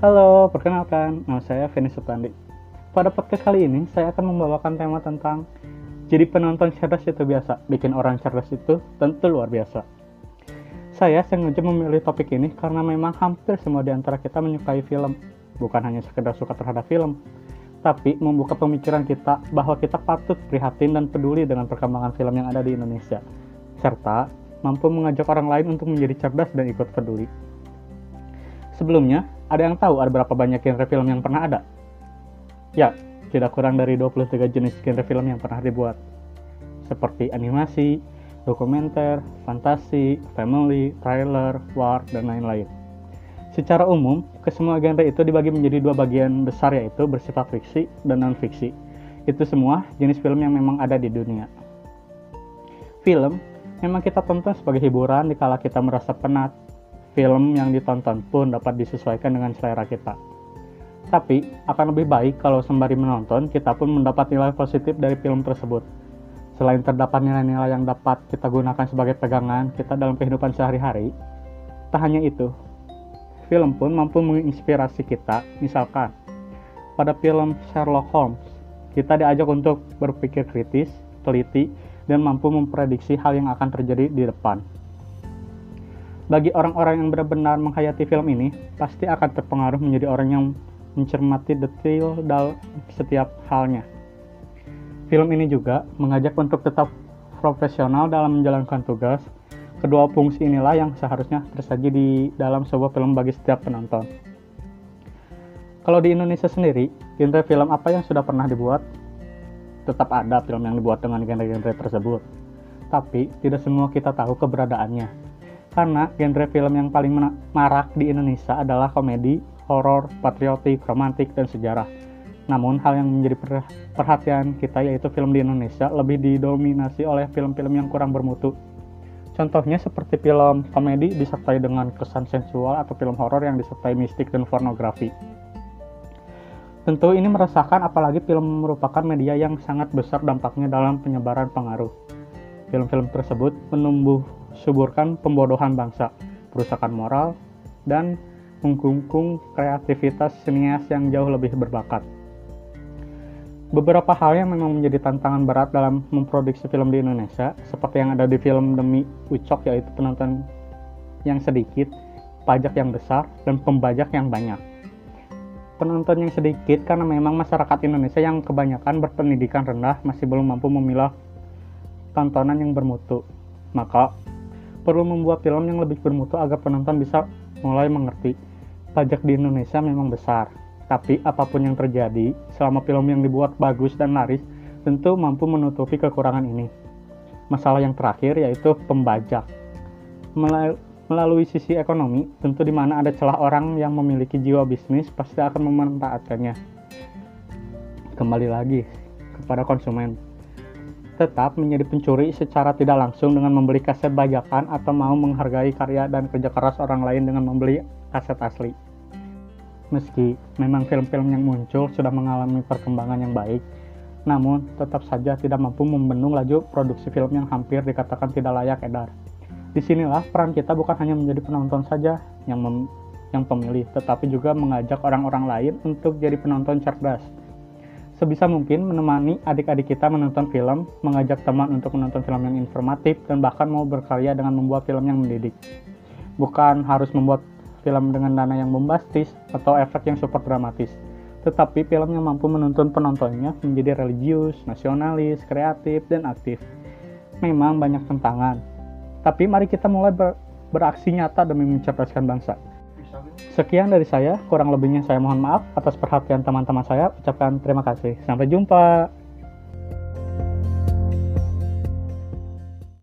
Halo, perkenalkan, nama saya Feni Supandi. Pada podcast kali ini, saya akan membawakan tema tentang jadi penonton cerdas itu biasa, bikin orang cerdas itu tentu luar biasa. Saya sengaja memilih topik ini karena memang hampir semua di antara kita menyukai film, bukan hanya sekedar suka terhadap film, tapi membuka pemikiran kita bahwa kita patut prihatin dan peduli dengan perkembangan film yang ada di Indonesia, serta mampu mengajak orang lain untuk menjadi cerdas dan ikut peduli. Sebelumnya, ada yang tahu ada berapa banyak genre film yang pernah ada? Ya, tidak kurang dari 23 jenis genre film yang pernah dibuat. Seperti animasi, dokumenter, fantasi, family, trailer, war, dan lain-lain. Secara umum, kesemua genre itu dibagi menjadi dua bagian besar yaitu bersifat fiksi dan non-fiksi. Itu semua jenis film yang memang ada di dunia. Film memang kita tonton sebagai hiburan dikala kita merasa penat, film yang ditonton pun dapat disesuaikan dengan selera kita. Tapi, akan lebih baik kalau sembari menonton, kita pun mendapat nilai positif dari film tersebut. Selain terdapat nilai-nilai yang dapat kita gunakan sebagai pegangan kita dalam kehidupan sehari-hari, tak hanya itu, film pun mampu menginspirasi kita. Misalkan, pada film Sherlock Holmes, kita diajak untuk berpikir kritis, teliti, dan mampu memprediksi hal yang akan terjadi di depan. Bagi orang-orang yang benar-benar menghayati film ini, pasti akan terpengaruh menjadi orang yang mencermati detail dalam setiap halnya. Film ini juga mengajak untuk tetap profesional dalam menjalankan tugas. Kedua fungsi inilah yang seharusnya tersaji di dalam sebuah film bagi setiap penonton. Kalau di Indonesia sendiri, genre film apa yang sudah pernah dibuat? Tetap ada film yang dibuat dengan genre-genre tersebut. Tapi tidak semua kita tahu keberadaannya karena genre film yang paling marak di Indonesia adalah komedi, horor, patriotik, romantik, dan sejarah. Namun, hal yang menjadi perhatian kita yaitu film di Indonesia lebih didominasi oleh film-film yang kurang bermutu. Contohnya seperti film komedi disertai dengan kesan sensual atau film horor yang disertai mistik dan pornografi. Tentu ini meresahkan apalagi film merupakan media yang sangat besar dampaknya dalam penyebaran pengaruh. Film-film tersebut menumbuh suburkan pembodohan bangsa, perusakan moral, dan mengkungkung kreativitas senias yang jauh lebih berbakat. Beberapa hal yang memang menjadi tantangan berat dalam memproduksi film di Indonesia, seperti yang ada di film Demi Ucok yaitu penonton yang sedikit, pajak yang besar, dan pembajak yang banyak. Penonton yang sedikit karena memang masyarakat Indonesia yang kebanyakan berpendidikan rendah masih belum mampu memilah tontonan yang bermutu. Maka perlu membuat film yang lebih bermutu agar penonton bisa mulai mengerti. Pajak di Indonesia memang besar, tapi apa pun yang terjadi, selama film yang dibuat bagus dan laris, tentu mampu menutupi kekurangan ini. Masalah yang terakhir yaitu pembajak. Melalui sisi ekonomi, tentu di mana ada celah orang yang memiliki jiwa bisnis pasti akan memanfaatkannya. Kembali lagi kepada konsumen tetap menjadi pencuri secara tidak langsung dengan membeli kaset bajakan atau mau menghargai karya dan kerja keras orang lain dengan membeli kaset asli. Meski memang film-film yang muncul sudah mengalami perkembangan yang baik, namun tetap saja tidak mampu membendung laju produksi film yang hampir dikatakan tidak layak edar. Di sinilah peran kita bukan hanya menjadi penonton saja yang mem yang pemilih, tetapi juga mengajak orang-orang lain untuk jadi penonton cerdas sebisa mungkin menemani adik-adik kita menonton film, mengajak teman untuk menonton film yang informatif, dan bahkan mau berkarya dengan membuat film yang mendidik. Bukan harus membuat film dengan dana yang bombastis atau efek yang super dramatis, tetapi film yang mampu menuntun penontonnya menjadi religius, nasionalis, kreatif, dan aktif. Memang banyak tantangan, tapi mari kita mulai ber beraksi nyata demi mencerdaskan bangsa. Sekian dari saya, kurang lebihnya saya mohon maaf atas perhatian teman-teman saya. Ucapkan terima kasih. Sampai jumpa.